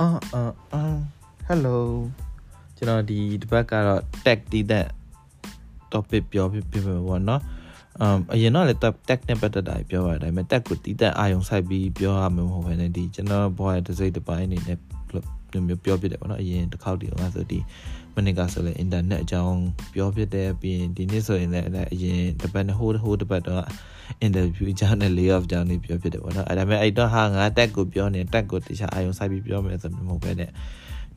အာအာအာ hello ကျွန်တော်ဒီဒီဘက်ကတော့ tag တည်တဲ့ topic ပြောပြပြပေါ့နော်အမ်အရင်တော့လည်း tag နဲ့ပတ်သက်တာပြောပါတယ်ဒါပေမဲ့ tag ကိုတည်တဲ့အာယုံဆိုင်ပြီးပြောရမှာမဟုတ်ဘဲနဲ့ဒီကျွန်တော်ဘောရတစ်စိတ်တစ်ပိုင်းအနေနဲ့လိုမျိုးပြောပြတယ်ပေါ့နော်အရင်တစ်ခေါက်တည်းကဆိုဒီမနစ်ကဆိုလည်း internet အကြောင်းပြောပြတယ်ပြီးရင်ဒီနေ့ဆိုရင်လည်းအရင်တစ်ပတ်နှစ်ဟိုးတစ်ဟိုးတစ်ပတ်တော့ interview အကြောင်းနဲ့ layoff အကြောင်းတွေပြောပြတယ်ပေါ့နော်အဲ့ဒါပေမဲ့အဲ့တော့ဟာငါ tag ကိုပြောနေ tag ကိုတခြားအာယုံဆိုင်ပြီးပြောမယ်ဆိုမျိုးမဟုတ်ပဲနဲ့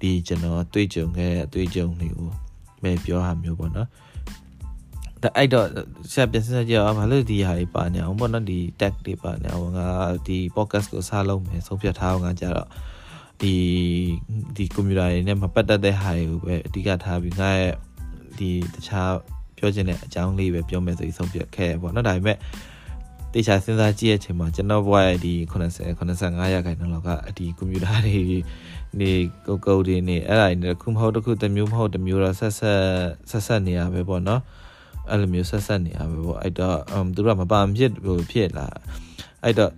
ဒီကျွန်တော်တွေ့ကြုံခဲ့အတွေ့အကြုံတွေကိုပဲပြောဟာမျိုးပေါ့နော်ဒါအဲ့တော့ဆက်ပြန်ဆက်ကြအောင်ဘာလို့ဒီဟာတွေပါနေအောင်ပေါ့နော်ဒီ tag တွေပါနေအောင်ငါဒီ podcast ကိုစားလုံးမယ်ဆုံးဖြတ်ထားအောင်ငါကြတော့ဒီဒီကွန်ပျူတာတွေနဲ့မပတ်သက်တဲ့ဟာတွေကိုပဲအဓိကထားပြီးငါရဲ့ဒီတခြားပြောချင်တဲ့အကြောင်းလေးပဲပြောမယ်ဆိုပြီးဆုံးဖြတ်ခဲ့ပေါ့နော်ဒါပေမဲ့ တေချာစဉ်းစားကြည့်တဲ့အချိန်မှာကျွန်တော်ဘွားရဲ့ဒီ80 85ရာခိုင်နှုန်းလောက်ကဒီကွန်ပျူတာတွေနေကုတ်ကုတ်တွေနေအဲ့ဒါတွေခုမဟုတ်တစ်ခုတစ်မျိုးမဟုတ်တစ်မျိုးတော့ဆက်ဆက်ဆက်ဆက်နေရပဲပေါ့နော်အဲ့လိုမျိုးဆက်ဆက်နေရပဲပေါ့အဲ့တော့သူတို့ကမပါမဖြစ်ဖြစ်လာအဲ့တော့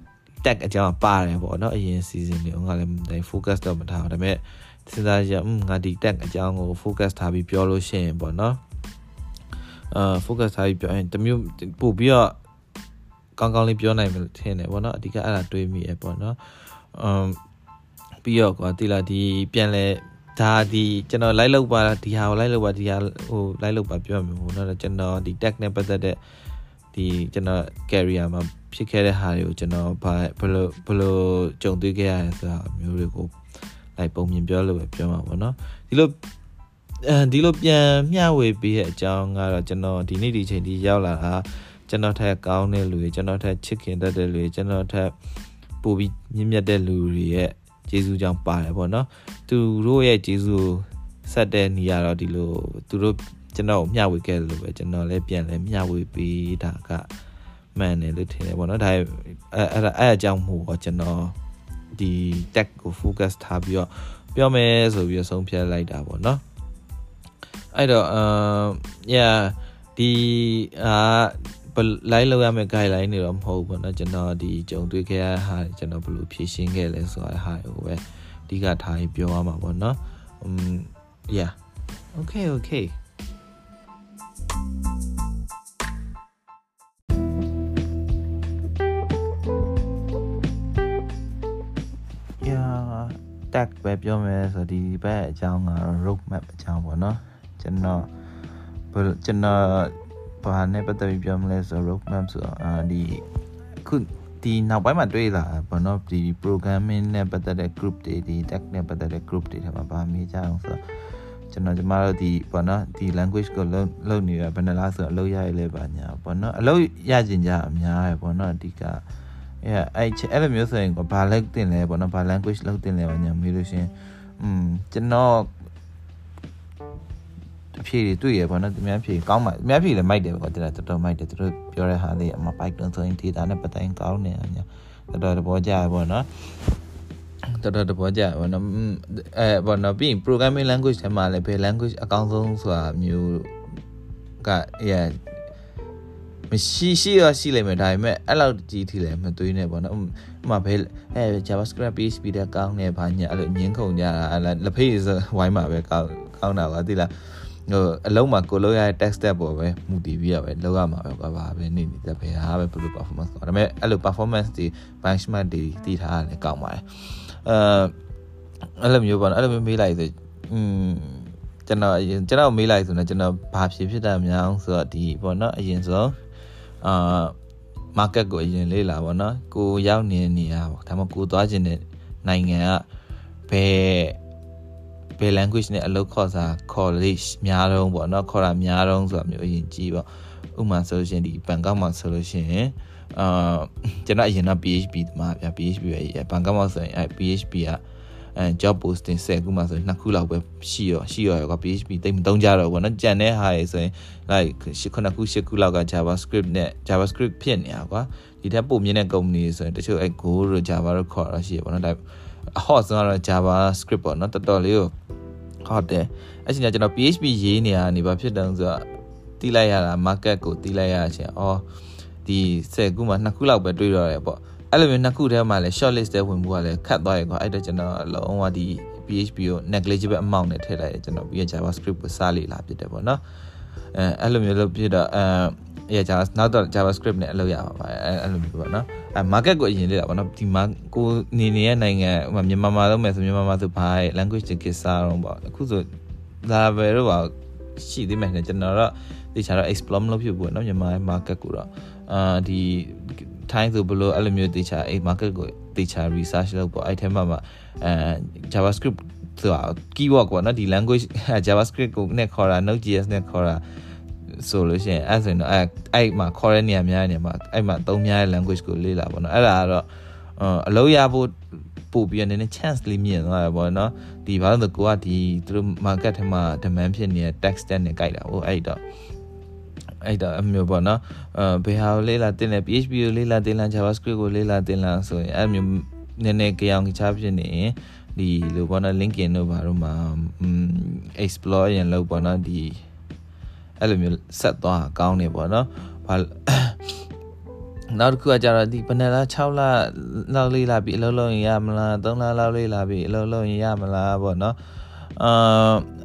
tag အကြောင်းပါတယ်ပေါ့နော်အရင် season တွေငါလည်းဒါ focus တော့မထားဘူးဒါပေမဲ့စဉ်းစားရอืมငါဒီ tag အကြောင်းကို focus ထားပြီးပြောလို့ရှိရင်ပေါ့နော်အာ focus ထားပြီးပြောရင်တမျိုးပို့ပြီးတော့ ကောင်းကောင်းလေးပြောနိုင်မယ်ထင်တယ်ပေါ့နော်အဓိကအဲ့ဒါတွေးမိရပေါ့နော်အမ်ပြီးတော့ကွာတိလာဒီပြန်လဲဒါဒီကျွန်တော် live လုပ်ပါဒီဟာကို live လုပ်ပါဒီဟာဟို live လုပ်ပါပြောမှာပေါ့နော်ကျွန်တော်ဒီ tag နဲ့ပတ်သက်တဲ့ဒီကျွန်တော် career မှာဖြစ်ခဲ့တဲ့ဟာတွေကိုကျွန်တော်ဘာဘယ်လိုဘယ်လိုကြုံတွေ့ခဲ့ရလဲဆိုတာမျိုးတွေကိုလိုက်ပုံမြင်ပြောလို့ပဲပြောမှာပေါ့နော်ဒီလိုအဲဒီလိုပြန်မျှဝေပေးတဲ့အကြောင်းကတော့ကျွန်တော်ဒီနေ့ဒီချိန်ဒီရောက်လာတာ ကျွန်တော်ထက်ကောင်းတဲ့လူတွေကျွန်တော်ထက်ချစ်ခင်တတ်တဲ့လူတွေကျွန်တော်ထက်ပိုပြီးမြင့်မြတ်တဲ့လူတွေရဲ့ကျေးဇူးကြောင့်ပါတယ်ပေါ့နော်သူတို့ရဲ့ကျေးဇူးဆက်တဲ့နေရာတော့ဒီလိုသူတို့ကျွန်တော်မျှဝေခဲ့လို့ပဲကျွန်တော်လည်းပြန်လဲမျှဝေပေးတာကမှန်တယ်လို့ထင်တယ်ပေါ့နော်ဒါအဲ့အဲ့ဒါအဲ့အကြောင်းမို့တော့ကျွန်တော်ဒီ tech ကို focus ထားပြီးတော့ပြောမယ်ဆိုပြီးဆုံးဖြတ်လိုက်တာပေါ့နော်အဲ့တော့အမ် yeah ဒီအာ လိုက်လောက်ရမယ့် guideline တွေတော့မဟုတ်ဘူးเนาะကျွန်တော်ဒီကြုံတွေ့ခဲ့ရတဲ့ဟာကျွန်တော်ဘယ်လိုဖြေရှင်းခဲ့လဲဆိုတဲ့ဟာကိုပဲအဓိကထားပြီးပြောရမှာပေါ့เนาะ um yeah okay okay တက်ပဲပြောမယ်ဆိုဒီဘက်အကြောင်းကတော့ road map အကြောင်းပေါ့နော်ကျွန်တော်ကျွန်တော် ဘာနဲ့ပတ်သက်ပြီးပြောမလဲဆိုတော့ road map ဆိုတော့အာဒီခုဒီနောက်ပိုင်းမှာတွေ့လာပေါ့နော်ဒီ programming နဲ့ပတ်သက်တဲ့ group တွေဒီ tech နဲ့ပတ်သက်တဲ့ group တွေထဲမှာဗာမေးကြအောင်ဆိုတော့ကျွန်တော်ကျမတို့ဒီပေါ့နော်ဒီ language ကိုလုံးလုံးနေတာဘယ်နှလားဆိုတော့အလုပ်ရရလဲပါညာပေါ့နော်အလုပ်ရကျင်ကြအများရယ်ပေါ့နော်အဓိကအဲအဲ့အဲ့လိုမျိုးဆိုရင်ဘာလောက်တင်လဲပေါ့နော်ဘာ language လောက်တင်လဲပါညာမေးလို့ရှင်อืมကျွန်တော်အ ဖြေတွေတွေ့ရပေါ့နော်သူများဖြေကောင်းပါသူများဖြေလည်းမိုက်တယ်ပေါ့တော်တော်မိုက်တယ်သူတို့ပြောတဲ့ဟာလေးအမ Python ဆိုရင် data နဲ့ပတ်သက်ရင်ကောင်းနေအညာတော်တော်တဘောကြရပေါ့နော်တော်တော်တဘောကြပေါ့နော်အဲပေါ့နော်ပြီးရင် programming language ထဲမှာလည်းဘယ် language အကောင်းဆုံးဆိုတာမျိုးကအဲမရှိရှိရရှိလိမ့်မယ်ဒါပေမဲ့အဲ့လောက်ကြီးထိလည်းမသွေးနဲ့ပေါ့နော်ဥမာဘယ်အဲ JavaScript PHP တဲ့ကောင်းနေဘာညာအဲ့လိုညင်းခုန်ကြတာအဲ့လက်ဖေးစဝိုင်းမှာပဲကောင်းကောင်းတာပါသိလား ဟိုအလုံးမှာကိုလောက်ရတဲ့ text step ပေါ်ပဲမူတည်ပြီးရပဲလောက်ရမှာပဲဘာဘာပဲနေနေတဲ့ဘယ်ဟာပဲဘယ်လို performance ဒါပေမဲ့အဲ့လို performance တွေ benchmark တွေတည်ထားရတယ်ကောင်းပါတယ်အဲအဲ့လိုမျိုးပေါ့နော်အဲ့လိုမျိုးမေးလိုက်ဆိုอืมကျွန်တော်ကျွန်တော်မေးလိုက်ဆိုတော့ကျွန်တော်ဘာဖြစ်ဖြစ်တာများအောင်ဆိုတော့ဒီပေါ့နော်အရင်ဆုံးအာ market ကိုအရင်လေ့လာပေါ့နော်ကိုရောက်နေနေရပေါ့ဒါမှကိုသွားခြင်းတဲ့နိုင်ငံကဘယ် ဘယ် language နဲ့အလုပ်ခေါ်စာ college များတော့ပေါ့နော်ခေါ်တာများတော့ဆိုတာမျိုးအရင်ကြည့်ပေါ့ဥပမာဆိုလို့ရှိရင်ဒီဘန်ကောက်မှာဆိုလို့ရှိရင်အာကျွန်တော်အရင်က PHP တမဗျာ PHP ပဲဘန်ကောက်မှာဆိုရင်အဲ PHP ကအဲ job posting ဆက်ခုမှဆိုရင်နှစ်ခုလောက်ပဲရှိရောရှိရောကွာ PHP တိတ်မတုံးကြတော့ဘောနော်ကြံတဲ့ဟာရယ်ဆိုရင် like ခုနှစ်ခုရှစ်ခုလောက်က JavaScript နဲ့ JavaScript ဖြစ်နေတာကွာဒီထက်ပိုမြင့်တဲ့ company ဆိုရင်တချို့အဲ Go တို့ Java တို့ခေါ်ရရှိရဘောနော်ဒါ hot ဆိုတော့ Java script ပေါ့နော်တော်တော်လေးကို hot တယ်အဲ့ချိန်ကျကျွန်တော် PHP ရေးနေရနေပါဖြစ်တယ်ဆိုတော့တီးလိုက်ရတာ market ကိုတီးလိုက်ရအချင်းအော်ဒီ10ခုမှ2ခုလောက်ပဲတွေးတော့တယ်ပေါ့အဲ့လိုမျိုး2ခုထဲမှာလည်း short list တဲ့ဝင်မှုကလည်းခတ်သွားရကွာအဲ့တော့ကျွန်တော်လုံးဝဒီ PHP ကို negligible amount နဲ့ထည့်လိုက်တယ်ကျွန်တော်ပြီးရ JavaScript ကိုစလေလာဖြစ်တယ်ပေါ့နော်အဲအဲ့လိုမျိုးလုပ်ဖြစ်တော့အဲရ Java နောက်တော့ JavaScript နဲ့အလုပ်ရပါပါတယ်အဲ့လိုမျိုးပေါ့နော် အဲ market ကိုအရင်လေ့လာပါနော်ဒီမှာကိုနေနေတဲ့နိုင်ငံဟိုမြန်မာမှာလုပ်မယ်ဆိုမြန်မာမှာဆိုဘာ language တွေကိစ္စတော့ပေါ့အခုဆို Laravel တော့ပါရှိသေးမယ်ကျွန်တော်တော့ဒီချာတော့ explore မလုပ်ဖြစ်ဘူးเนาะမြန်မာ market ကိုတော့အာဒီ time ဆိုဘလို့အဲ့လိုမျိုးတေချာအဲ့ market ကိုတေချာ research လုပ်ပေါ့အဲ့ထဲမှာမှာအဲ JavaScript ဆိုတာ keyword ပေါ့နော်ဒီ language JavaScript ကိုနဲ့ခေါ်တာ Node.js နဲ့ခေါ်တာ ဆိုလို့ရှိရင်အဲ့ဆိုရင်တော့အဲ့အဲ့မှာခေါ်တဲ့နေရာများနေမှာအဲ့မှာသုံးများတဲ့ language ကိုလေ့လာပေါ့နော်အဲ့ဒါကတော့အလုပ်ရဖို့ပို့ပြီးနည်းနည်း chance လေးမြင်သွားတယ်ပေါ့နော်ဒီဘာလို့လဲကိုကဒီသူတို့ market ထဲမှာ demand ဖြစ်နေတဲ့ text တက်နဲ့ကြိုက်တာဟိုအဲ့တော့အဲ့တော့အမျိုးပေါ့နော်အဲဘယ်ဟာကိုလေ့လာတင်လဲ PHP ကိုလေ့လာတင်လား JavaScript ကိုလေ့လာတင်လားဆိုရင်အဲ့မျိုးနည်းနည်းကြောင်ချဖြစ်နေရင်ဒီလိုပေါ့နော် LinkedIn တို့ဘာတို့မှာ explore ရင်လို့ပေါ့နော်ဒီ အဲ့လိုမျိုးဆက်သွားကောင်းနေပေါ့နော်ဘာနောက်တစ်ခုကကြတော့ဒီဘယ်နဲ့လား6လလောက်လေးလာပြီအလုပ်လုပ်ရင်ရမလား3လလောက်လေးလာပြီအလုပ်လုပ်ရင်ရမလားပေါ့နော်အာ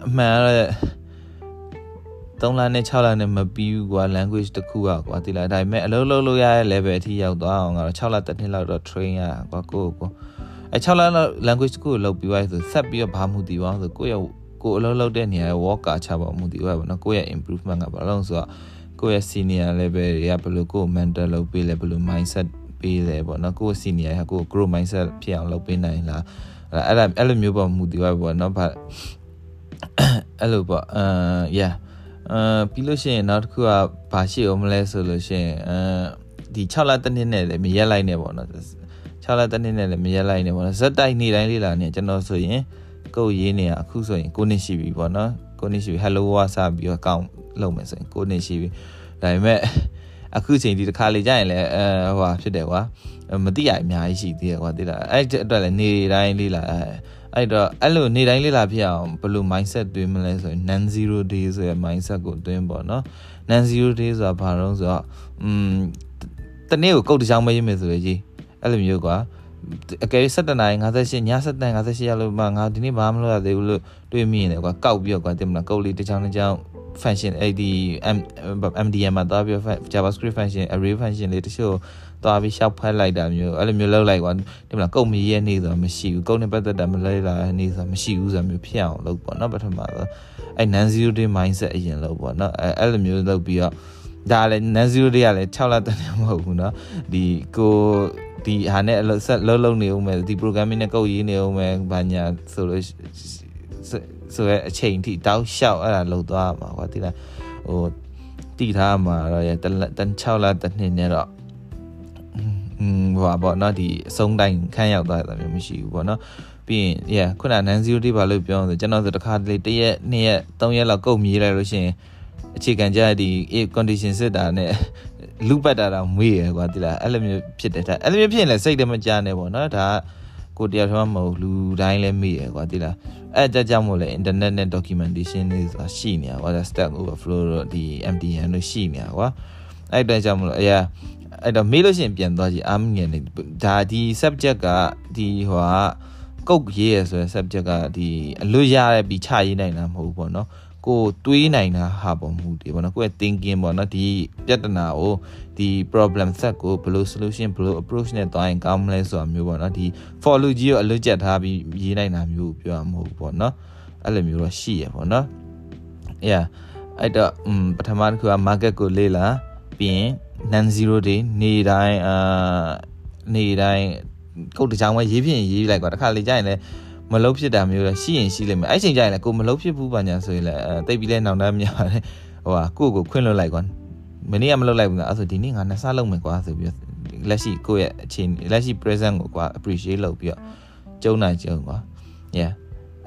အမှန်တော့3လနဲ့6လနဲ့မပြီးဘူးကွာ language တစ်ခုอ่ะကွာဒီလားဒါပေမဲ့အလုပ်လုပ်လို့ရတဲ့ level အထိရောက်သွားအောင်ကတော့6လတစ်နှစ်လောက်တော့ train ရကွာကိုကိုအဲ6လလောက် language တစ်ခုကိုလုပ်ပြီးသွားဆိုဆက်ပြီးတော့ဘာမှမသိပါဘူးဆိုကိုယ့်ရဲ့ ကိုအလုပ်လုပ်တဲ့နေရာရဲ့ worker ချပါမှုတည်ပါဘောနော်ကိုယ့်ရဲ့ improvement ကဘာလို့ဆိုတော့ကိုယ့်ရဲ့ senior level တွေကဘယ်လိုကိုယ် mentor လုပ်ပေးလဲဘယ်လို mindset ပေးလဲပေါ့နော်ကိုယ့် senior ကကိုယ် grow mindset ဖြစ်အောင်လုပ်ပေးနိုင်လားအဲ့ဒါအဲ့လိုမျိုးပေါ့မူတည်ပါပေါ့နော်ဘာအဲ့လိုပေါ့အာ yeah အာပြီးလို့ရှိရင်နောက်တစ်ခုကဘာရှိအောင်မလဲဆိုလို့ရှိရင်အဲဒီ6လတစ်နှစ်နဲ့လည်းမရက်လိုက်နဲ့ပေါ့နော်6လတစ်နှစ်နဲ့လည်းမရက်လိုက်နဲ့ပေါ့နော်ဇက်တိုက်နေတိုင်းလေးလာနေကျွန်တော်ဆိုရင် ကုတ်ရေးနေတာအခုဆိုရင်9နှစ်ရှိပြီပေါ့နော်9နှစ်ရှိပြီ hello ဝါစပြီးတော့ကောင်းလုပ်မယ်ဆိုရင်9နှစ်ရှိပြီဒါပေမဲ့အခုချိန်ဒီတစ်ခါလေကြာရင်လည်းအဲဟိုဟာဖြစ်တယ်ကွာမသိရအများကြီးရှိသေးတယ်ကွာသိလားအဲ့အတွက်လည်းနေတိုင်းလေးလာအဲ့တော့အဲ့လိုနေတိုင်းလေးလာဖြစ်အောင်ဘယ်လို mindset တွင်းမလဲဆိုရင် non zero day ဆိုတဲ့ mindset ကိုတွင်းပေါ့နော် non zero day ဆိုတာဘာလို့ဆိုတော့อืมတနေ့ကိုကုတ်တစ်ချောင်းမရေးမယ်ဆိုရင်ကြီးအဲ့လိုမျိုးကွာ အကယ်၍17နာရီ58ည7နာရီ58ရောက်လို့မှငါဒီနေ့ဘာမှမလုပ်ရသေးဘူးလို့တွေးမိနေတယ်ကွာကောက်ပြီးတော့ကွာတင်မလားကုတ်လေးတစ်ချောင်းတစ်ချောင်း function အဲ့ဒီ MDM မှာသွားပြီး JavaScript function array function လေးတချို့သွားပြီးရှောက်ဖက်လိုက်တာမျိုးအဲ့လိုမျိုးလုပ်လိုက်ကွာဒီမလားကုတ်မီရဲ့နေဆိုတာမရှိဘူးကုတ်နဲ့ပတ်သက်တာမလဲလာနေဆိုတာမရှိဘူးဆိုတာမျိုးဖြစ်အောင်လုပ်ပေါ့နော်ပထမဆိုအဲ့ non zero day mindset အရင်လုပ်ပေါ့နော်အဲ့အဲ့လိုမျိုးလုပ်ပြီးတော့ဒါလည်း non zero day ကလည်း6လတည်းမဟုတ်ဘူးเนาะဒီကို ဒီဟာနဲ့ဆက်လုံးလုံးနေဦးမယ်ဒီ programming နဲ့ကုတ်ရေးနေဦးမယ်ဘာညာဆိုလို့ဆိုရဲအချိန်ထိတောက်လျှောက်အဲ့ဒါလုံသွားမှာကွာတိလားဟိုတည်ထားမှာတော့ရတန်6လတစ်နှစ်နဲ့တော့อืมဟိုပါပေါ့เนาะဒီအဆုံးတိုင်းခန်းရောက်သွားတာမျိုးမရှိဘူးပေါ့เนาะပြီးရင် yeah ခုနနန်0တိပါလို့ပြောဆိုကျွန်တော်ဆိုတခါတလေတစ်ရက်နှစ်ရက်သုံးရက်လောက်ကုတ်မြည်လိုက်လို့ရှိရင် အခြေခံကြဒီ condition စစ်တာနဲ့လူပတ်တာတော့မွေးရကွာဒီလားအဲ့လိုမျိုးဖြစ်တယ်ဒါအဲ့လိုမျိုးဖြစ်ရင်လည်းစိတ်တမကြနဲ့ပေါ့နော်ဒါကိုတယောက်တည်းမဟုတ်လူတိုင်းလည်းမေ့ရကွာဒီလားအဲ့ကြကြမို့လဲ internet နဲ့ documentation တွေဆိုတာရှိနေတာကွာ stack overflow တို့ဒီ MDN တို့ရှိနေတာကွာအဲ့တည်းကြောင့်မလို့အရာအဲ့တော့မေးလို့ရှိရင်ပြန်သွားကြည့်အာမငယ်နေဒါဒီ subject ကဒီဟိုကကုတ်ရေးရဆိုတဲ့ subject ကဒီအလွတ်ရတဲ့ပြီးချရေးနိုင်တာမဟုတ်ဘူးပေါ့နော် ကိုတွေးနိုင်တာဟာပေါ်မူတည်ပေါ့နော်ကိုယ့်ရဲ့ thinking ပေါ့နော်ဒီပြဿနာကိုဒီ problem set ကိုဘယ်လို solution ဘယ်လို approach နဲ့သွားရင်ကောင်းမလဲဆိုတာမျိုးပေါ့နော်ဒီ for loop ကြီးကိုအလွတ်ကျက်ထားပြီးရေးနိုင်တာမျိုးပြောရမဟုတ်ဘူးပေါ့နော်အဲ့လိုမျိုးတော့ရှိရပေါ့နော် yeah အဲ့တော့ပထမတစ်ခုက market ကိုလေ့လာပြီးရင် non zero day နေတိုင်းအာနေတိုင်းကုတ်တချောင်းပဲရေးဖြစ်ရင်ရေးလိုက်ကွာတခါလေကြာရင်လည်း မလုတ်ဖြစ်တာမျိုးလဲရှိရင်ရှိလိမ့်မယ်အဲ့ချိန်ကျရင်လည်းကိုမလုတ်ဖြစ်ဘူးပါညာဆိုရင်လည်းတိတ်ပြီးလဲနောင်တမ်းများတယ်ဟိုဟာကိုကိုခွင့်လွတ်လိုက်ကွာမနေ့ကမလုတ်လိုက်ဘူးလားအဲ့ဆိုဒီနေ့ငါနှစ်ဆလုံးမယ်ကွာဆိုပြီးလက်ရှိကိုရဲ့အချိန်လက်ရှိ present ကိုကွာ appreciate လုပ်ပြီးတော့ကျုံနိုင်ကျုံကွာ yeah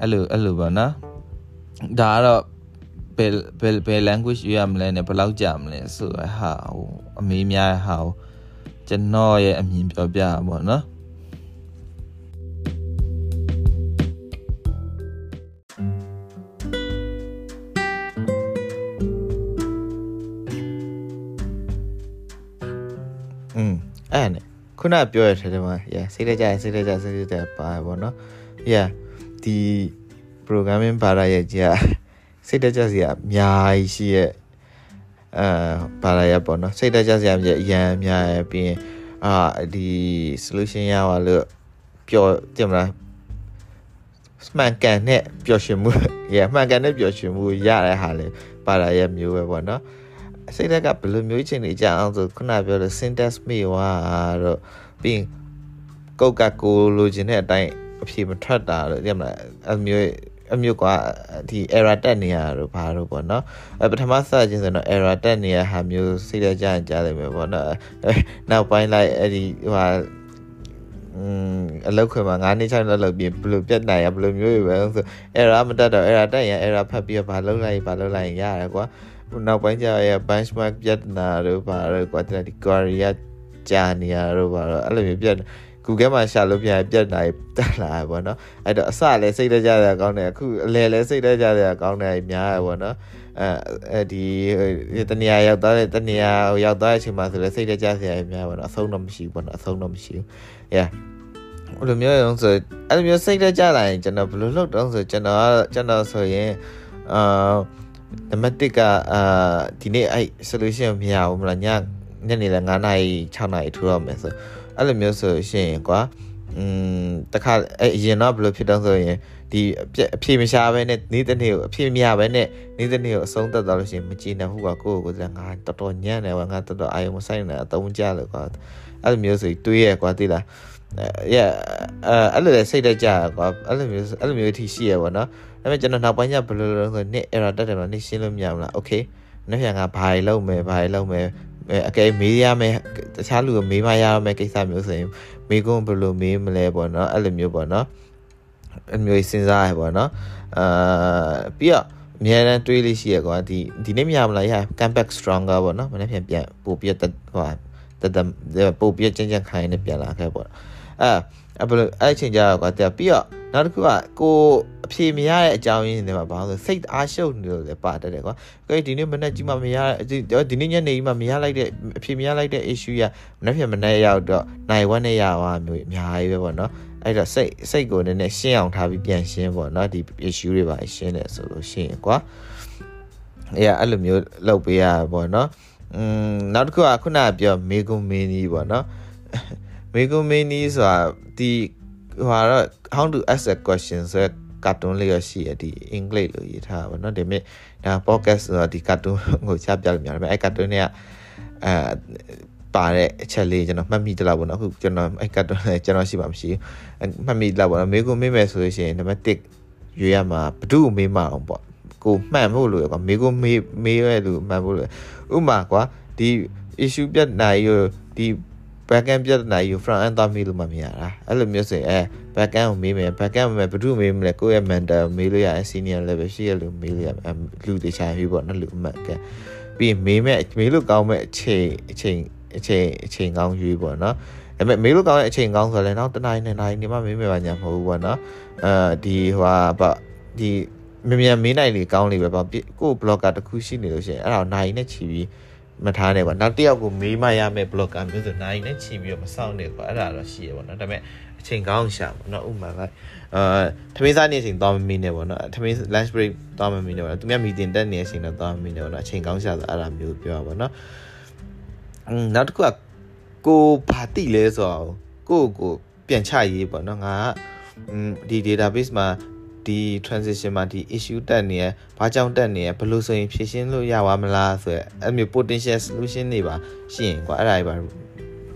အဲ့လိုအဲ့လိုပါနော်ဒါကတော့ဘယ်ဘယ်ဘယ် language ရွေးရမလဲနဲ့ဘယ်လောက်ကြာမလဲဆိုဟာဟိုအမေးများဟာကျွန်တော်ရဲ့အမြင်ပြောပြပါဘောနော် ခုနပြောရတဲ့ထဲမှာ yeah စိတ်တကြရင်စိတ်တကြစိတ်တကြပါပေါ့နော် yeah ဒဒီ programming ဘာသာရဲ့ကြီးစိတ်တကြစရာအများကြီးရှိရဲ့အဲဘာသာရပေါ့နော်စိတ်တကြစရာအရန်အများရဲ့ပြီးရင်အာဒီ solution ရပါလို့ပျော်တင်မလားမှန်ကန်တဲ့ပျော်ရွှင်မှုရမှန်ကန်တဲ့ပျော်ရွှင်မှုရတဲ့ဟာလေပါလာရဲ့မျိုးပဲပေါ့နော် စိတ်ဓာတ်ကဘယ်လိုမျိုးချင်းနေကြအောင်ဆိုခုနပြောတဲ့ syntax မိဝါတော့ပြီးရင်ကုတ်ကကိုလိုချင်တဲ့အတိုင်းအဖြေမထွက်တာလို့သိမလားအမျိုးအမျိုးကဒီ error တက်နေရတော့ဘာလို့ပေါ့နော်အပထမစချင်းဆိုတော့ error တက်နေရဟာမျိုးစိတ်ရကြရင်ကြားတယ်ပဲပေါ့နော်နောက်ပိုင်းလိုက်အဲ့ဒီဟိုဟာอืมအလောက်ခွေမှာ9နှစ်6နှစ်လောက်ပြီးဘယ်လိုပြတ်နိုင်ရဘယ်လိုမျိုးပဲဆို error မတက်တော့ error တက်ရင် error ဖတ်ပြီးဘာလုပ်လိုက်ဘာလုပ်လိုက်ရင်ရတယ်ကွာ နောက်ပိုင်းကျရ benchmark ပြတ်နာတော့ဘာတော့ကွာဒီ query ကကြာနေရတော့ဘာတော့အဲ့လိုမျိုးပြတ် Google မှာရှာလို့ပြန်ပြတ်နိုင်တက်လာပေါ့နော်အဲ့တော့အစလည်းစိတ်တကြရကောင်းတယ်အခုအလယ်လည်းစိတ်တကြရကောင်းတယ်များရပေါ့နော်အဲအဲဒီတနေရာရောက်သွားတဲ့တနေရာရောက်သွားတဲ့အချိန်မှာဆိုလည်းစိတ်တကြစရာများပေါ့နော်အဆုံးတော့မရှိဘူးပေါ့နော်အဆုံးတော့မရှိဘူး yeah ဘယ်လိုမျိုးရောဆိုအဲ့လိုမျိုးစိတ်တကြလာရင်ကျွန်တော်ဘယ်လိုလုပ်တော့ဆိုကျွန်တော်ကျွန်တော်ဆိုရင်အာ နံပါတ်1ကအာဒီနေ့အဲ့ solution မရဘူးမလားညညနေလည်း9နာရီ6နာရီထိုးရမယ်ဆိုအဲ့လိုမျိုးဆိုရှင်ကွာอืมတခါအဲ့အရင်တော့ဘယ်လိုဖြစ်တော့ဆိုရင်ဒီအဖြေမရှာဘဲနဲ့နေ့တစ်နေ့ကိုအဖြေမရဘဲနဲ့နေ့တစ်နေ့ကိုအဆုံးသတ်သွားလို့ရှိရင်မကြည်နေဘူးကွာကိုယ့်ကိုယ်ကငါတော်တော်ညံ့တယ်ကွာငါတော်တော်အာယုံမဆိုင်နဲ့အတုံးကြလို့ကွာအဲ့လိုမျိုးဆိုတွေးရကွာသိလားအဲအဲ့လိုလည်းစိတ်တကြကွာအဲ့လိုမျိုးအဲ့လိုမျိုးအထိရှိရပါတော့ ဒါပေမဲ့ကျွန်တော်နောက်ပိုင်းကျဘယ်လိုလုပ်ဆိုနှစ် error တက်တယ်မလားနှစ်ရှင်းလို့မရဘူးလား okay နေ့ပြန်ကဘာတွေလုပ်မယ်ဘာတွေလုပ်မယ်အကဲမေးရမယ်တခြားလူကိုမေးမရမယ်ကိစ္စမျိုးဆိုရင်မေးခွန်းဘယ်လိုမေးမလဲပေါ့နော်အဲ့လိုမျိုးပေါ့နော်အဲ့မျိုးစဉ်းစားရပေါ့နော်အာပြီးတော့အများအားတွေးလို့ရှိရကွာဒီဒီနေ့မရမလားရ come back stronger ပေါ့နော်မနေ့ပြန်ပြန်ပို့ပြတ်ဟိုတတပို့ပြတ်ချင်းချင်းခိုင်းနေပြန်လာခဲ့ပေါ့အဲအဲ့ဘယ်လိုအဲ့ချိန်ကြတော့ကွာတဲ့ပြီးတော့ နောက်တစ်ခုကကိုအဖြေမရတဲ့အကြောင်းရင်းတွေမှာဘာလို့စိတ်အားရှုပ်နေလို့လည်းပါတတ်တယ်ကွာ။ကြိဒီနေ့မနေ့ကြီးမှမရဒီနေ့ညနေကြီးမှမရလိုက်တဲ့အဖြေမရလိုက်တဲ့ issue ရမနေ့ပြန်မနေ့ရောက်တော့နိုင်ဝက်နဲ့ရသွားမျိုးအများကြီးပဲပေါ့နော်။အဲ့တော့စိတ်စိတ်ကိုနည်းနည်းရှင်းအောင်ထားပြီးပြန်ရှင်းပေါ့နော်ဒီ issue တွေပါရှင်းတယ်ဆိုလို့ရှင်းကွာ။အဲ့အဲ့လိုမျိုးလုပ်ပေးရပေါ့နော်။อืมနောက်တစ်ခုကခုနကပြောမေကွန်မင်းကြီးပေါ့နော်။မေကွန်မင်းကြီးဆိုတာဒီ ဟိုတော့ how to ask a question ဆိုရကာတွန်းလေးရရှိရဒီအင်္ဂလိပ်လိုရေးထားပါတော့ဒါပေမဲ့ဒါ podcast ဆိုတော့ဒီကာတွန်းကိုချပြလို့များတယ်အဲကာတွန်းတွေကအဲပါတဲ့အချက်လေးကျွန်တော်မှတ်မိတလားပေါ့နော်အခုကျွန်တော်အဲကတ်တော့လည်းကျွန်တော်ရှိပါမရှိမှတ်မိတလားပေါ့နော်မေကိုမေးမယ်ဆိုလို့ရှိရင်နံပါတ်1ရွေးရမှာဘဒုမေးမအောင်ပေါ့ကိုမှန်ဖို့လို့ရကွာမေကိုမေးမေးရလို့မှန်ဖို့လို့ဥမာကွာဒီ issue ပြတ်နိုင်ရဒီ backend ပြဿနာကြီးကို front end သွားမေးလို့မမြင်ရတာအဲ့လိုမျိုးဆိုရင်အဲ backend ကိုမေးမယ် backend မှာဘယ်သူမေးမလဲကိုယ့်ရဲ့ mentor မေးလို့ရတယ် senior level ရှိရလို့မေးလို့ရမယ်လူတခြားပြီပေါ့နော်လူအမှန်ကပြီးရင်မေးမဲ့မေးလို့ကောင်းမဲ့အချိန်အချိန်အချိန်အချိန်ကောင်းရွေးပေါ့နော်ဒါပေမဲ့မေးလို့ကောင်းတဲ့အချိန်ကောင်းဆိုလည်းနောက်တနိုင်နဲ့နိုင်နေမှမေးမယ်ပါညာမဟုတ်ဘူးပေါ့နော်အဲဒီဟိုဟာဒီမြန်မြန်မေးနိုင်လေကောင်းလေပဲပေါ့ကို့ blogger တခုရှိနေလို့ရှိရင်အဲ့ဒါနိုင်နဲ့ချီပြီး မထားနဲ့ကွာနောက်တစ်ယောက်ကိုမေးမရမယ့် blogger မျိုးဆိုနိုင်နဲ့ချီပြီးတော့မဆောင်နဲ့ကွာအဲ့ဒါတော့ရှိရပါတော့ဒါပေမဲ့အချိန်ကောင်းရှာပါတော့ဥမာကအာထမင်းစားနေချိန်သွားမမီနဲ့ပေါ့နော်ထမင်း lunch break သွားမမီနဲ့ပေါ့နော်သူများ meeting တက်နေတဲ့အချိန်တော့သွားမမီနဲ့ပေါ့နော်အချိန်ကောင်းရှာဆိုအဲ့ဒါမျိုးပြောပါပေါ့နော်အင်းနောက်တစ်ခုကကိုဘာတိလဲဆိုတော့ကိုကိုပြန်ချရေးပေါ့နော်ငါကဒီ database မှာ ဒီ transition မှာဒီ issue တက်နေရဘာကြောင့်တက်နေရဘယ်လိုဆိုရင်ဖြေရှင်းလို့ရပါမလားဆိုရယ်အဲ့မျိုး potential solution တွေပါရှိရင်ကွာအဲ့ဒါတွေပါ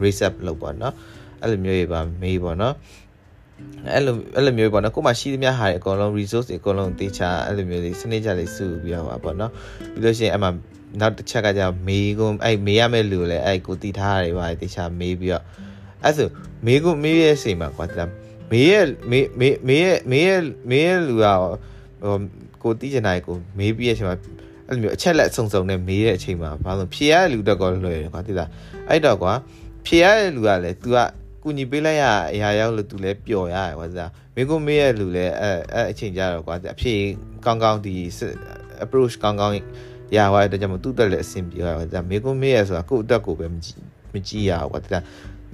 reset လုပ်ပေါ့နော်အဲ့လိုမျိုးတွေပါမေးပေါ့နော်အဲ့လိုအဲ့လိုမျိုးပေါ့နော်ကိုမှရှိသမျှဟာတွေအကုန်လုံး resource တွေအကုန်လုံးတေချာအဲ့လိုမျိုးတွေစနစ်ကြလေးစုပြီးတော့ပါပေါ့နော်ပြီးလို့ရှိရင်အဲ့မှာနောက်တစ်ချက်ကကြာမေးကုန်အဲ့မေးရမယ့်လူလည်းအဲ့ကိုတည်ထားရတယ်ပါတေချာမေးပြီးတော့အဲ့ဆိုမေးကုန်မေးရဲ့အချိန်မှာကွာတ မေးရဲ့မေးမေးမေးရဲ့မေးရဲ့မေးရဲ့လူကဟိုကိုတီးချင်တိုင်းကိုမေးပြီးရဲ့အချိန်မှာအဲ့လိုမျိုးအချက်လက်စုံစုံနဲ့မေးတဲ့အချိန်မှာဘာလို့ဖြေရတဲ့လူတော့ကောလွယ်ကွာတိလားအဲ့တော့ကွာဖြေရတဲ့လူကလည်း तू ကကူညီပေးလိုက်ရအရာရောက်လို့ तू လည်းပျော်ရတယ်ကွာစားမေကိုမေးရဲ့လူလည်းအဲအဲအချိန်ကြတော့ကွာအဖြေကောင်းကောင်းဒီ approach ကောင်းကောင်းရသွားတဲ့ကြောင့်သူ့တက်လည်းအဆင်ပြေသွားတယ်မေကိုမေးရဆိုတာကိုယ့်အတက်ကိုပဲမကြည့်မကြည့်ရဘူးကွာဒါ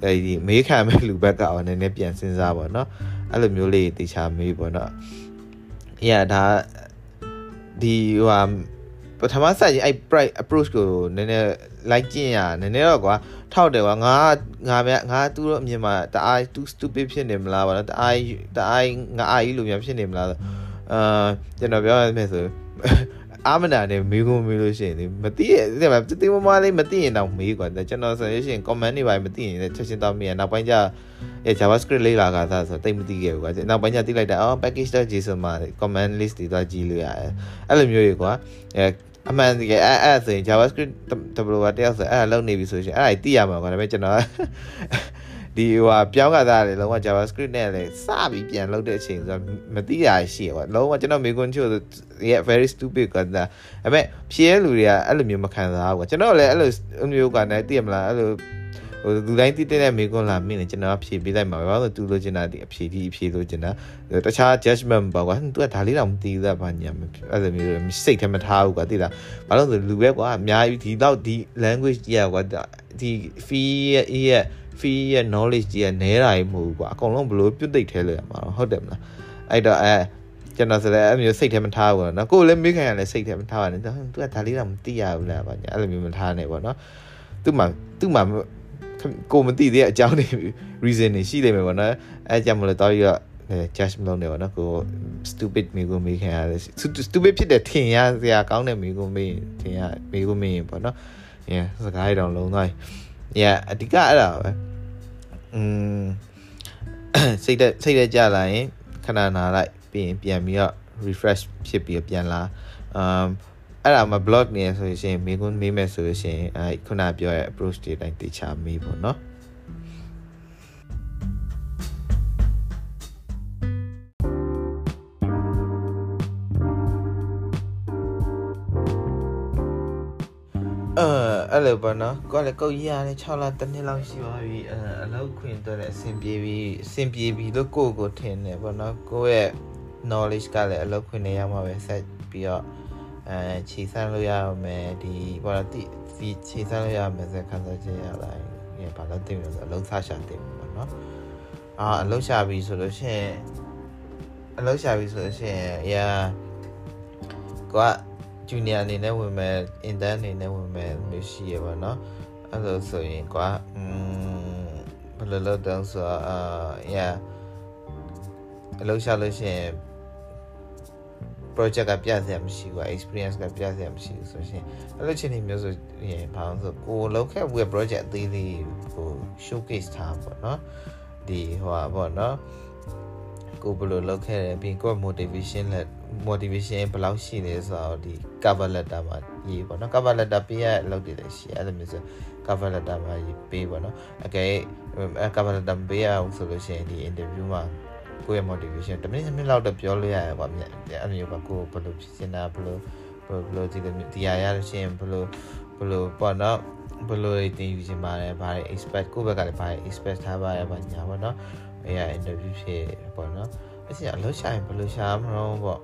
အဲဒီမေးခံမဲ့လူဘက်ကရောနည်းနည်းပြန်စဉ်းစားပါတော့အဲ့လိုမျိုးလေးတေချာမေးပေါ့နော်အေးဒါဒီဟိုဟာပထမဆက်ရင်အဲ့ price approach ကိုနည်းနည်းလိုက်ကျင့်ရနည်းနည်းတော့ကွာထောက်တယ်ကွာငါငါမြငါသူ့တော့အမြင်မှာတအား too stupid ဖြစ်နေမလားဗောနော်တအားတအားငါအားကြီးလိုမျိုးဖြစ်နေမလားအာကျွန်တော်ပြောရမယ်ဆို အာမနာနဲ့မေးခွန်းမေးလို့ရှိရင်မသိရတဲ့မှာတိတိမမလေးမသိရင်တော့မေးကွာကျွန်တော်ဆိုလို့ရှိရင် comment တွေပါမသိရင်လည်းချက်ချင်းတော့မေးရနောက်ပိုင်းကျအဲ JavaScript လေးလာကစားဆိုတိတ်မသိခဲ့ဘူးကွာနောက်ပိုင်းကျသိလိုက်တာအော် package.json မှာ comment list တွေတော့ကြည့်လို့ရတယ်အဲ့လိုမျိုးတွေကွာအဲအမှန်တကယ်အဲ့အဲ့ဆိုရင် JavaScript developer တယောက်ဆိုအဲ့ဒါလုပ်နေပြီဆိုရင်အဲ့ဒါသိရမှာကွာဒါပေမဲ့ကျွန်တော် ဒီဟိုဟာပြောင်းကစားတယ်လုံးဝ JavaScript နဲ့လည်းစပြီးပြန်လုပ်တဲ့အချိန်ဆိုတော့မသိရရှိကွာလုံးဝကျွန်တော်မေကွန်းချို့ဆို yeah very stupid ကဒါဒါပေမဲ့ဖြေရလူတွေကအဲ့လိုမျိုးမခံစားဘူးကွာကျွန်တော်လည်းအဲ့လိုမျိုးကလည်းသိရမလားအဲ့လိုဟိုလူတိုင်းတည်တဲ့မေကွန်းလာမင်းလည်းကျွန်တော်ဖြေပေးလိုက်မှာပဲဘာလို့သူလိုချင်တာဒီအဖြေဒီအဖြေလိုချင်တာတခြား judgment ပေါ့ကွာသူကဒါလေးတော့မသိဘူး that ဘာညာအဲ့လိုမျိုးစိတ်ထဲမထားဘူးကွာသိလားဘာလို့ဆိုလူပဲကွာအများကြီးဒီတော့ဒီ language ကြီးကွာဒီ fee ရဲ့ fee ရဲ့ knowledge ကြီးကနဲတာကြီးမဟုတ်ဘူးကွာအကုန်လုံးဘလို့ပြုတ်သိပ်ထဲလို့ရမှာဟုတ်တယ်မလားအဲ့တော့အဲကျွန်တော်ဆိုလည်းအဲ့မျိုးစိတ်ထဲမထားဘူးနော်ကိုယ်လည်းမေးခံရလဲစိတ်ထဲမထားပါနဲ့သူကဒါလေးတော့မသိရဘူးလားဗျာအဲ့လိုမျိုးမထားနဲ့ပေါ့နော်သူ့မှာသူ့မှာကိုမသိသေးတဲ့အကြောင်းတွေ reason တွေရှိနေမယ်ပေါ့နော်အဲကြောင့်မလို့တော့ရ judge မလုပ်နေပါတော့ကို stupid မိကိုမေးခံရတယ် stupid ဖြစ်တဲ့ထင်ရစရာကောင်းတဲ့မိကိုမေးထင်ရမိကိုမေးရင်ပေါ့နော် yeah စကားရအောင်လုံးသွား yeah အဓိကအဲ့ဒါပဲอืมစိတ်သက်စိတ်သက်ကြလာရင်ခဏနာလိုက်ပြီးရင်ပြန်ပြီးတော့ refresh ဖြစ်ပြီးပြန်လာ um အဲ့ဒါမှ blog နေဆိုရင်မိကွန်းမေးမယ်ဆိုရင်အဲခုနပြောရဲ့ approach တွေတိုင်းတေချာမေးပေါ့နော် လိုပေါ့နော်ကိုလည်းကုတ်ရရတယ်6လတစ်နှစ်လောက်ရှိပါပြီအဲအလုပ်ခွင်တော့လည်းအဆင်ပြေပြီအဆင်ပြေပြီလို့ကိုကိုထင်တယ်ပေါ့နော်ကိုရဲ့ knowledge ကလည်းအလုပ်ခွင်နေရမှာပဲဆက်ပြီးတော့အဲခြေစမ်းလို့ရမယ်ဒီဘာလို့ဒီခြေစမ်းလို့ရမယ်ဆိုခံစားချက်ရလာရင်ဘာလို့သိမလဲဆိုအလုံးစားရှာသိမှာပေါ့နော်အာအလုံးရှာပြီဆိုလို့ရှိရင်အလုံးရှာပြီဆိုလို့ရှိရင်ရာကိုက junior အနေနဲ့ဝင်မယ် intern အနေနဲ့ဝင်မယ်မျိုးရှိရပါတော့အဲ့လိုဆိုရင်ကွာอืมဘယ်လိုလုပ်တော့ဆိုအာ yeah အလုပ်ရှာလို့ရှိရင် project ကပြစရာမရှိဘူး experience ကပြစရာမရှိဘူးဆိုရှင်အဲ့လိုချင်းနေမျိုးဆိုရင်ဘာလို့ဆိုကိုလောက်ခဲ့ဘူး project အသေးလေးကို showcase ထားပါတော့ဒီဟိုပါပေါ့နော်ကိုဘယ်လိုလုပ်ခဲ့တယ်ပြီးကို motivation လက် motivation ဘယ်လောက်ရှိလဲဆိုတော့ဒီ cover letter မှာရေးပေါ့နော် cover letter ပေးရလောက်တယ်ရှိအဲ့လိုမျိုးဆို cover letter မှာရေးပေးပေါ့နော်အကဲ cover letter ပေးရအောင်ဆိုလို့ရှိရင်ဒီ interview မှာကိုယ့်ရဲ့ motivation တမိနစ်မိနစ်လောက်တော့ပြောလို့ရတယ်ပေါ့အဲ့လိုမျိုးပါကိုဘယ်လိုဖြစ်နေတာဘယ်လိုဘယ်လိုဒီလိုဒီရရလို့ရှိရင်ဘယ်လိုဘယ်လိုပေါ့နော်ဘယ်လိုတင်ယူချင်ပါတယ်ဘာတွေ expect ကိုယ့်ဘက်ကလည်းဘာတွေ expect ထားပါရပါညာပေါ့နော်အဲ့ရ interview ဖြစ်ပေါ့နော် အဲ့စီအလုပ်ရှာရင်ဘယ်လိုရှာမလို့ပေါ့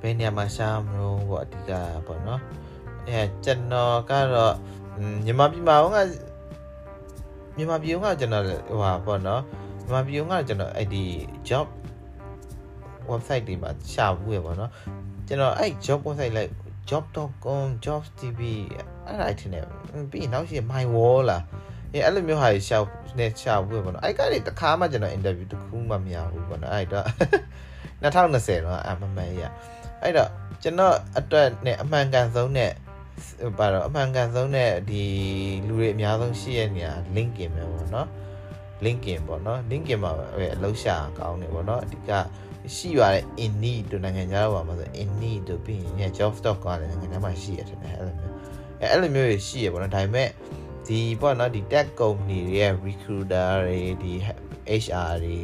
ဘယ်နေရာမှာရှာမလို့ပေါ့အဓိကပေါ့နော်အဲကျွန်တော်ကတော့မြန်မာပြည်မှာကမြန်မာပြည်ကကျွန်တော်ဟိုပါပေါ့နော်မြန်မာပြည်ကကျွန်တော်အဲ့ဒီ job website တွေမှာရှာဘူးရပါတော့ကျွန်တော်အဲ့ job website လိုက် job.com jobs tv အဲ့ဒါအထင်နဲ့ပြီးနောက်ရှိ my wall လား အဲအဲ့လိုမျိုးဟာရှာနေရှာဘူးပေါ့နော်အဲ့ကနေတခါမှကျွန်တော် interview တခုမှမရဘူးပေါ့နော်အဲ့တော့2020တော့အမမှန်ရအဲ့တော့ကျွန်တော်အတွက်နဲ့အမှန်ကန်ဆုံးနဲ့ပါတော့အမှန်ကန်ဆုံးနဲ့ဒီလူတွေအများဆုံးရှိရနေရ LinkedIn ပဲပေါ့နော် LinkedIn ပေါ့နော် LinkedIn မှာပဲအလုပ်ရှာကောင်းတယ်ပေါ့နော်အဓိကရှိရတဲ့ in need တို့နိုင်ငံခြားတော့ပါမှာဆို in need တို့ပြီးရင် job stock ကလည်းနိုင်ငံခြားမှာရှိရတယ်အဲ့လိုမျိုးအဲအဲ့လိုမျိုးရှိရပေါ့နော်ဒါပေမဲ့ ဒီပေါ့နော်ဒီ tech company တွေရဲ့ recruiter တွေဒီ HR တွေ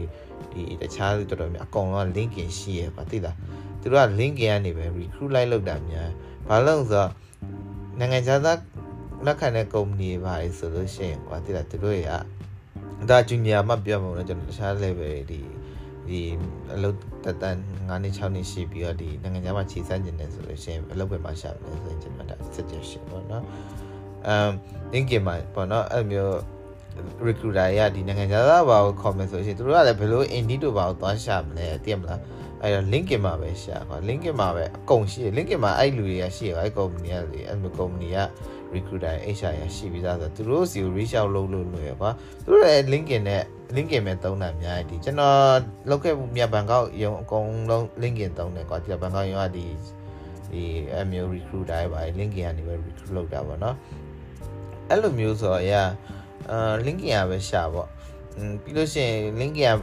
ဒီတခြားတော်တော်များအကုန်လုံး LinkedIn ရှိရပါသိလားသူတို့က LinkedIn ကနေပဲ recruit လိုက်လုပ်တာများဘာလို့ဆိုတော့နိုင်ငံခြားသားလက်ခံတဲ့ company တွေပါဆိုလို့ရှိရင်ကွာသိလားသူတို့ရဒါ junior မှပြောမှာတော့ကျွန်တော်တခြား level ဒီဒီအလုပ်တတန်9နှစ်6နှစ်ရှိပြီးတော့ဒီနိုင်ငံခြားမှာခြေစမ်းကျင်နေဆိုလို့ရှိရင်အလုပ်ပဲမှာရှာမယ်ဆိုရင်ကျွန်တော်ဒါ suggestion ပေါ့နော် အမ် LinkedIn မှာပေါ့နော်အဲ့မျိုး recruiter ရဒီနိုင်ငံခြားသားဘာကိုခေါ်မယ်ဆိုရှင်သူတို့ကလည်းဘယ်လို Indeed တို့ဘာကိုသွားရှာမလဲသိရမလားအဲ့တော့ LinkedIn မှာပဲရှာကွာ LinkedIn မှာပဲအကုန်ရှိတယ် LinkedIn မှာအဲ့လူတွေကရှိရအဲ့ company ကလေအဲ့မျိုး company က recruiter HR ရရှိပြီးသားဆိုသူတို့စီကို reach out လုပ်လို့လွယ်ကွာသူတို့လည်း LinkedIn နဲ့ LinkedIn ပဲသုံးတာအများကြီးကျွန်တော်လောက်ခဲ့မြတ်ဘန်ကောက်ရုံအကုန်လုံး LinkedIn သုံးတယ်ကွာဒီဘန်ကောက်ရုံကဒီဒီအမျိုး recruiter ပဲ LinkedIn ကနေပဲ recruit လုပ်တာပေါ့နော် အဲ့လိုမျိုးဆိုတော့ yeah အာ LinkedIn ကပဲရှာပေါ့อืมပြီးလို့ရှိရင် LinkedIn က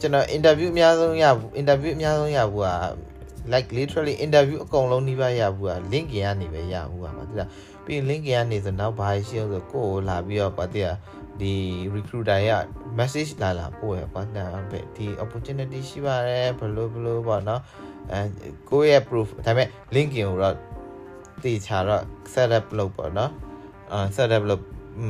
ကျွန်တော် interview အများဆုံးရဘူး interview အများဆုံးရဘူးက like literally interview အကုန်လုံးနှိပါရဘူးက LinkedIn ကနေပဲရဘူးကပါတိလားပြီး LinkedIn ကနေဆိုနောက်ဘာရှိအောင်ဆိုကိုယ်ကိုလာပြီးတော့ပါတိလားဒီ recruiter ရ message လာလာပို့ရပါနာပဲဒီ opportunity ရှိပါတယ်ဘလို့ဘလို့ပေါ့နော်အဲကိုယ့်ရဲ့ proof ဒါပေမဲ့ LinkedIn ကိုတော့တေချာတော့ set up လုပ်ပေါ့နော်အာ set up လုပ်อื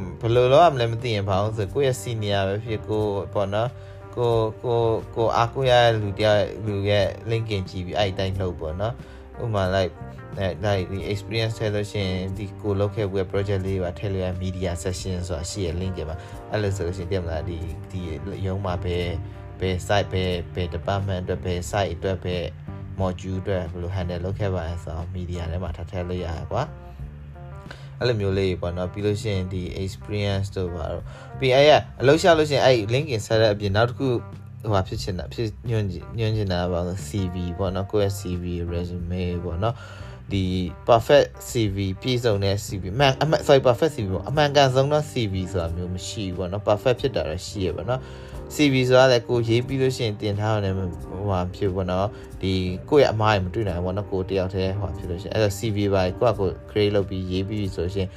มဘယ်လိုလုပ်ရမလဲမသိရင်ဘာလို့ဆိုကိုယ့်ရဲ့ senior ပဲဖြစ်ကိုပေါ့နော်ကိုကိုကိုအားကိုရလူတယောက်လူရဲ့ LinkedIn ကြည့်ပြီးအဲ့အတိုင်းလုပ်ပေါ့နော်ဥပမာ like အဲ like ဒီ experience ထဲလို့ရှိရင်ဒီကိုလုပ်ခဲ့ web project လေးပါထည့်လို့ရ media session ဆိုတာရှိရ link မှာအဲ့လိုဆိုလို့ရှိရင်တည်မလားဒီဒီရုံးမှာပဲဘယ် site ပဲဘယ် department အတွက်ဘယ် site အတွက်ဘယ် module အတွက်ဘယ်လို handle လုပ်ခဲ့ပါလဲဆိုတော့ media ထဲမှာထပ်ထည့်လို့ရရကွာ အဲ့လိုမျိုးလေးပေါ့နော်ပြီးလို့ရှိရင်ဒီ experience တို့ပါတော့ပြီးအဲ့ရအလုပ်ရှာလို့ရှိရင်အဲ့ LinkedIn ဆက်တဲ့အပြင်နောက်တစ်ခုဟိုဟာဖြစ်ချင်တာဖြစ်ညွှန်ညွှန်ချင်တာပါ CV ပေါ့နော်ကိုယ့်ရဲ့ CV resume ပေါ့နော် ဒီ perfect CV ပြည့်စုံတဲ့ CV မှန်အမှန် sorry perfect CV ပေါ့အမှန်ကန်ဆုံးသော CV ဆိုတာမျိုးမရှိဘူးပေါ့နော် perfect ဖြစ်တာတော့ရှိရပေါ့နော် CV ဆိုတာလည်းကိုရေးပြီးလို့ရှိရင်တင်ထားရတယ်ဟိုဟာဖြစ်ပေါ့နော်ဒီကိုယ့်ရဲ့အမားတွေမတွေ့နိုင်ဘူးပေါ့နော်ကိုတယောက်တည်းဟိုဖြစ်လို့ရှိရင်အဲ့တော့ CV ပါကိုယ့်အကို create လုပ်ပြီးရေးပြီးဆိုရှင်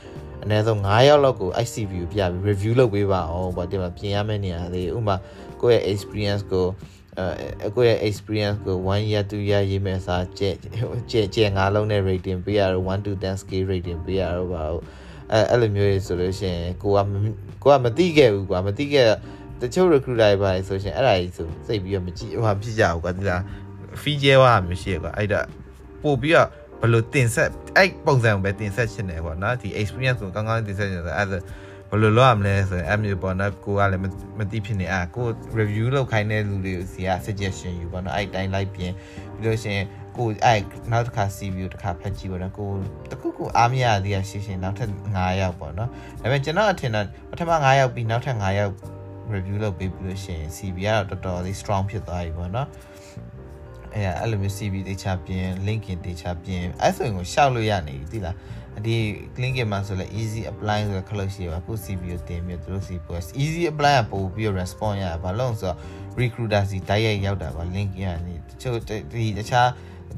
အနည်းဆုံး9ရောက်လောက်ကို ICV ကိုပြပြီး review လုပ်ပေးပါအောင်ပေါ့ဒီမှာပြင်ရမယ့်နေရာလေးဥပမာကိုယ့်ရဲ့ experience ကို အဲကိုယ့်ရဲ့ experience ကို1 year 2 year ရေးမယ်စာကျဲကျဲကျဲငါလုံးနဲ့ rating ပေးရတော့1 to 10 scale rating ပေးရတော့ပါအဲအဲ့လိုမျိုးဆိုလို့ရှိရင်ကိုကကိုကမသိခဲ့ဘူးကွာမသိခဲ့တချို့ recruiter တွေပါဆိုရှင်အဲ့ဒါကြီးဆိုစိတ်ပြီးတော့မကြည့်ဟိုဖြစ်ကြဘူးကွာဒီလား fee ကျဲဝါမျိုးရှိရကွာအဲ့ဒါပို့ပြီးတော့ဘယ်လိုတင်ဆက်အဲ့ပုံစံကိုပဲတင်ဆက်ချင်တယ်ကွာနော်ဒီ experience ကိုကောင်းကောင်းတင်ဆက်ချင်တယ်အဲ့ဒါ ဘယ်လိုလုပ်ရမလဲဆိုရင်အမျိုးပေါ့နော်ကိုကလည်းမသိဖြစ်နေအာကို review လုပ်ခိုင်းတဲ့လူတွေစီက suggestion ယူပေါ့နော်အဲ့တိုင်းလိုက်ပြင်ပြီးလို့ရှိရင်ကိုအဲ့နောက်တစ်ခါ CV တစ်ခါဖတ်ကြည့်ပေါ့နော်ကိုတခုခုအားမရသေးရရှိရှင်နောက်ထပ်9ယောက်ပေါ့နော်ဒါပေမဲ့ကျွန်တော်အထင်တော့ပထမ9ယောက်ပြီးနောက်ထပ်9ယောက် review လုပ်ပေးပြီးလို့ရှိရင် CV ကတော့တော်တော်လေး strong ဖြစ်သွားပြီပေါ့နော်အဲအဲ့လိုမျိုး CV တေချာပြင် LinkedIn တေချာပြင်အဲ့ဆိုရင်ကိုရှောက်လို့ရနေပြီသိလား ဒီ LinkedIn မှာဆိုလဲ easy apply ဆိုတော့ခလို့ရှိရပါကို CV ကိုတင်ပြီးသူတို့ CV ပို့ easy apply ကပို့ပြီး response ရပါလို့ဆိုတော့ recruiter စီတိုက်ရိုက်ရောက်တာပါ LinkedIn ကနေတချို့ဒီတခြား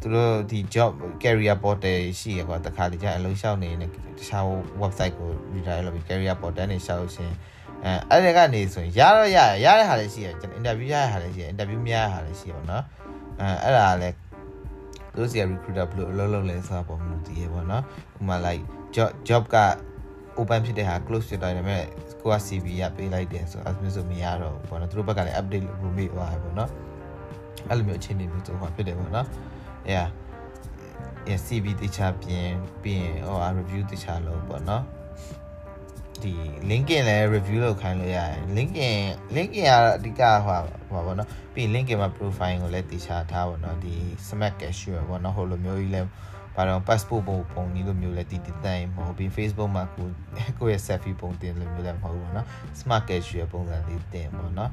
သူတို့ဒီ job career portal ရှိရကွာတခါတည်းကျအလုံးလျှောက်နေနေတခြား website ကို redirect လုပ်ပြီး career portal နဲ့ရှောက်လို့ရှင်အဲအဲ့ဒါကနေဆိုရင်ရတော့ရရတဲ့ဟာလည်းရှိရကျွန်တော် interview ရတဲ့ဟာလည်းရှိရ interview မရတဲ့ဟာလည်းရှိရပေါ့နော်အဲအဲ့ဒါလည်း တို့စီက recruiter ဘယ်လိုအလုပ်လုပ်လဲဆိုတာပုံမှန်တည်ရပေါ့နော်ဥပမာ like job job က open ဖြစ်တဲ့ဟာ close ဖြစ်တိုင်းဒါပေမဲ့ကိုက CV ရပေးလိုက်တယ်ဆိုအဲ့လိုမျိုးဆိုမရတော့ဘူးပေါ့နော်သူတို့ဘက်ကလည်း update လုပ်လို့မေ့သွားတယ်ပေါ့နော်အဲ့လိုမျိုးအခြေအနေမျိုးဆိုဟောဖြစ်တယ်ပေါ့နော် yeah yeah CV တခြားပြင်ပြီးရင်ဟို review တခြားလုပ်ပေါ့နော် ဒီ LinkedIn လည်း review လုပ်ခိုင်းလို့ရတယ် LinkedIn LinkedIn ကအဓိကဟိုပါပေါ့နော်ပြီး LinkedIn မှာ profile ကိုလည်းတခြားထားပေါ့နော်ဒီ smart cashier ပေါ့နော်ဟိုလိုမျိုးကြီးလည်းဘာတော့ passport ပုံပုံကြီးလိုမျိုးလည်းတည်တည်တိုင်းမဟုတ်ပြီး Facebook မှာကိုကိုယ့်ရဲ့ selfie ပုံတင်လိုမျိုးလည်းမဟုတ်ဘူးเนาะ smart cashier ပုံစံလေးတင်ပေါ့เนาะ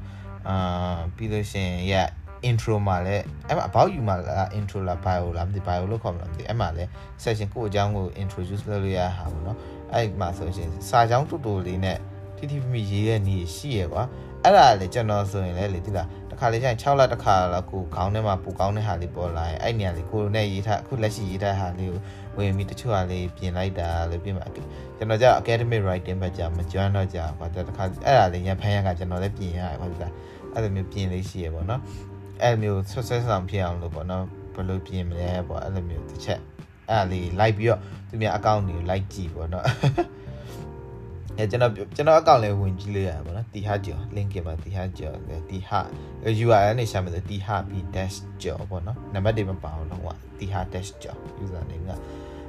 အာပြီးလို့ရှိရင် yeah intro မှာလည်းအဲ့မှာ about you မှာလား intro လား bio လားမသိ bio လို့ခေါ်မလားမသိအဲ့မှာလည်း session ကိုအကြောင်းကို introduce လုပ်လို့ရတာပေါ့เนาะ အဲ့မှာဆိုရင်စာကြောင်းတူတူလေးနဲ့ထိထိမိမိရေးရဲ့နေရှိရကွာအဲ့ဒါလေကျွန်တော်ဆိုရင်လည်းလေဒီလားတစ်ခါလေကျရင်6လတစ်ခါလောက်ကိုခေါင်းထဲမှာပူကောင်းတဲ့ဟာလေးပေါ်လာရင်အဲ့နေရာလေးကိုနဲ့ရေးထားအခုလက်ရှိရေးထားဟာလေးကိုဝင်ပြီးတချို့ဟာလေးပြင်လိုက်တာလို့ပြင်မှာကျွန်တော်ကျ academic writing ဘက်ကြာမကျွမ်းတော့ကြာကွာတခါအဲ့ဒါလေးရဖန်ရကကျွန်တော်လည်းပြင်ရတယ်ကွာဒီလားအဲ့လိုမျိုးပြင်လေးရှိရပေါ့နော်အဲ့လိုမျိုးဆွဆွဆောင်ဖြစ်အောင်လို့ပေါ့နော်ဘယ်လိုပြင်မလဲပေါ့အဲ့လိုမျိုးတစ်ချက် အဲ့လေးလိုက်ပြီးတော့သူများအကောင့်တွေကိုလိုက်ကြည့်ပေါ့နော်အဲကျွန်တော်ကျွန်တော်အကောင့်လေးဝင်ကြည့်လိုက်ရပါတော့တီဟာကျော် link ကမှာတီဟာကျော်တီဟာ URL နဲ့ရှာမယ်တီဟာ b dash ကျော်ပေါ့နော်နံပါတ်တွေမပါအောင်တော့ဟိုတီဟာ dash ကျော် user name က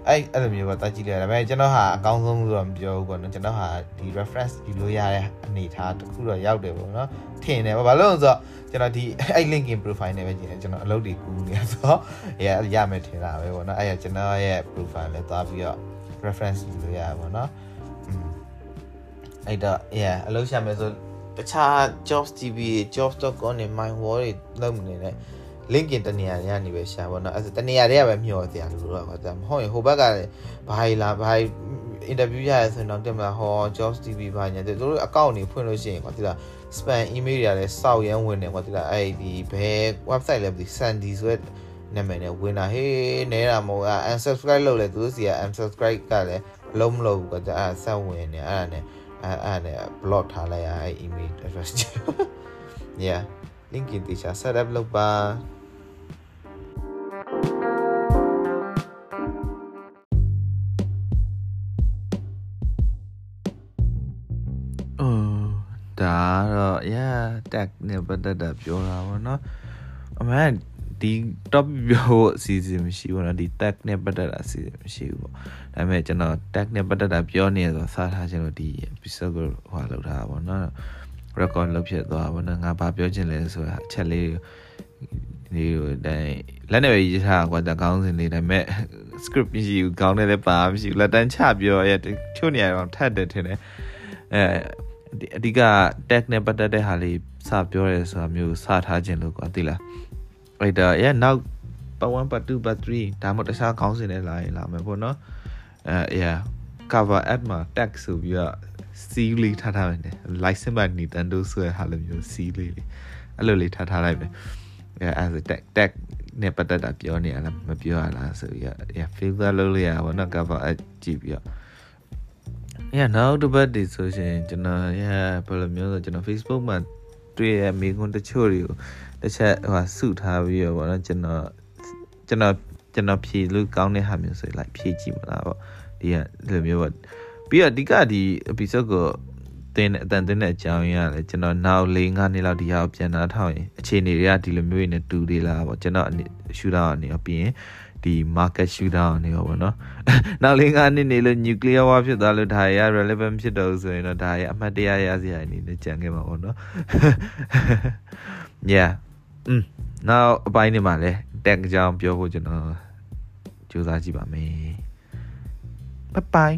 အဲ့အဲ့လိုမျိုးပေါ့တာကြည့်လိုက်ဒါပေမဲ့ကျွန်တော်ဟာအကောင်းဆုံးလို့တော့မပြောဘူးပေါ့နော်ကျွန်တော်ဟာဒီ reference ယူလို့ရတဲ့အနေထားတစ်ခုတော့ရောက်တယ်ပေါ့နော်ထင်တယ်ပေါ့ဘာလို့လဲဆိုတော့ကျွန်တော်ဒီအဲ့ LinkedIn profile နဲ့ပဲကြည့်တယ်ကျွန်တော်အလုပ်တွေကူးနေဆိုတော့ရရမယ်ထင်တာပဲပေါ့နော်အဲ့ရကျွန်တော်ရဲ့ profile လည်းသွားပြီးတော့ reference ယူလို့ရပါပေါ့နော်အဲ့တော့ yeah အလုပ်ရှာမယ်ဆိုတခြား jobs tv jobs.com နဲ့ my wall တွေလုပ်နေတယ် LinkedIn တနေရာတွေကနေပဲရှာပါတော့အဲ့တနေရာတွေကပဲမျှော်စရာလို့တော့ကွာမဟုတ်ရင်ဟိုဘက်ကလည်းဘာလာဘာ interview ရရဆိုရင်တော့တင်မလားဟော jobs tv ဘာညာတို့တို့အကောင့်တွေဖွင့်လို့ရှိရင်ကွာဒီလား spam email တွေကလည်းစောက်ရမ်းဝင်တယ်ကွာဒီလားအဲ့ဒီဘယ် website လဲမသိ sandy ဆိုတဲ့နာမည်နဲ့ဝင်တာဟေးနေတာမဟုတ်အ unsubscribe လုပ်လဲသူတို့စီက unsubscribe ကလည်းလုံးမလုပ်ဘူးကွာအဲ့ဆက်ဝင်နေအဲ့ဒါနဲ့အဲ့အဲ့နဲ့ block ထားလိုက်ရအဲ့ email address yeah LinkedIn တေချာ set up လုပ်ပါ တော့ yeah tag နဲ့ပတ်သက်တာပြောတာပေါ့နော်အမှန်ဒီ top ပြောဖို့အစီအစဉ်မရှိဘူးနော်ဒီ tag နဲ့ပတ်သက်တာအစီအစဉ်မရှိဘူးပေါ့ဒါပေမဲ့ကျွန်တော် tag နဲ့ပတ်သက်တာပြောနေဆိုစထားခြင်းလို့ဒီ episode ကိုဟိုလောက်ထားတာပေါ့နော် record လုပ်ဖြစ်သွားပါတော့ငါဘာပြောချင်လဲဆိုတာအချက်လေးဒီဟိုတိုင်းလက်နဲ့ပဲရေးထားကွာတကောင်းစင်လေးဒါပေမဲ့ script မရှိဘူးကောင်းတယ်လည်းပါမရှိဘူးလက်တန်းချပြောရချို့နေရာတော့ထပ်တယ်ထင်တယ်အဲ အဓိက tag နဲ့ပတ်သက်တဲ့ဟာလေးစပြောရဲဆိုတာမျိုးစထားခြင်းလို့ကွာသိလားအဲ့တော့ yeah now part 1 part 2 part 3ဒါမှတခြားခေါင်းစဉ်နဲ့လာရင်လာမယ်ပေါ့နော်အဲ yeah cover ad မှာ tag ဆိုပြီးတော့ C လေးထားထားမယ် license မှာ Nintendo ဆိုတဲ့ဟာလိုမျိုး C လေးလေးအဲ့လိုလေးထားထားလိုက်မယ်အဲအဲ့ tag tag နဲ့ပတ်သက်တာပြောနေရလားမပြောရလားဆိုပြီးတော့ yeah filter လုပ်လိုက်ရပါတော့ cover ad ကြည့်ပြီးတော့ yeah နောက်တစ်ပတ်ဒီဆိုရှင်ကျွန်တော် yeah ဘယ်လိုမျိုးဆိုကျွန်တော် Facebook မှာတွေ့ရမိခွန်းတချို့တွေကိုတစ်ချက်ဟိုစုထားပြီးတော့ဗောနော်ကျွန်တော်ကျွန်တော်ကျွန်တော်ဖြည့်လို့ကောင်းတဲ့ဟာမျိုးဆိုလိုက်ဖြည့်ကြည့်မလားဗောဒီကဒီလိုမျိုးဗောပြီးတော့အဓိကဒီ episode ကိုတင်းအတန်တင်းတဲ့အကြောင်းရင်းကလည်းကျွန်တော်နောက်၄၅နှစ်လောက်ဒီဟာကိုပြန်နားထောင်ရင်အခြေအနေတွေကဒီလိုမျိုးနေတူသေးလားဗောကျွန်တော်ရှူတာအနေနဲ့ပြီးရင် ဒီ market shutdown တွေပေါ့နော်နောက်လေး၅နှစ်နေလို့ nuclear war ဖြစ်သွားလို့ဒါရ relevant ဖြစ်တော့ဆိုရင်တော့ဒါရအမှတ်တရရစရာအနေနဲ့ကြံခဲ့မှာပေါ့နော် yeah อืม now အပိုင်းနေမှာလဲတက်ကြောင်ပြောဖို့ကျွန်တော်ကြိုးစားကြည့်ပါမယ် bye bye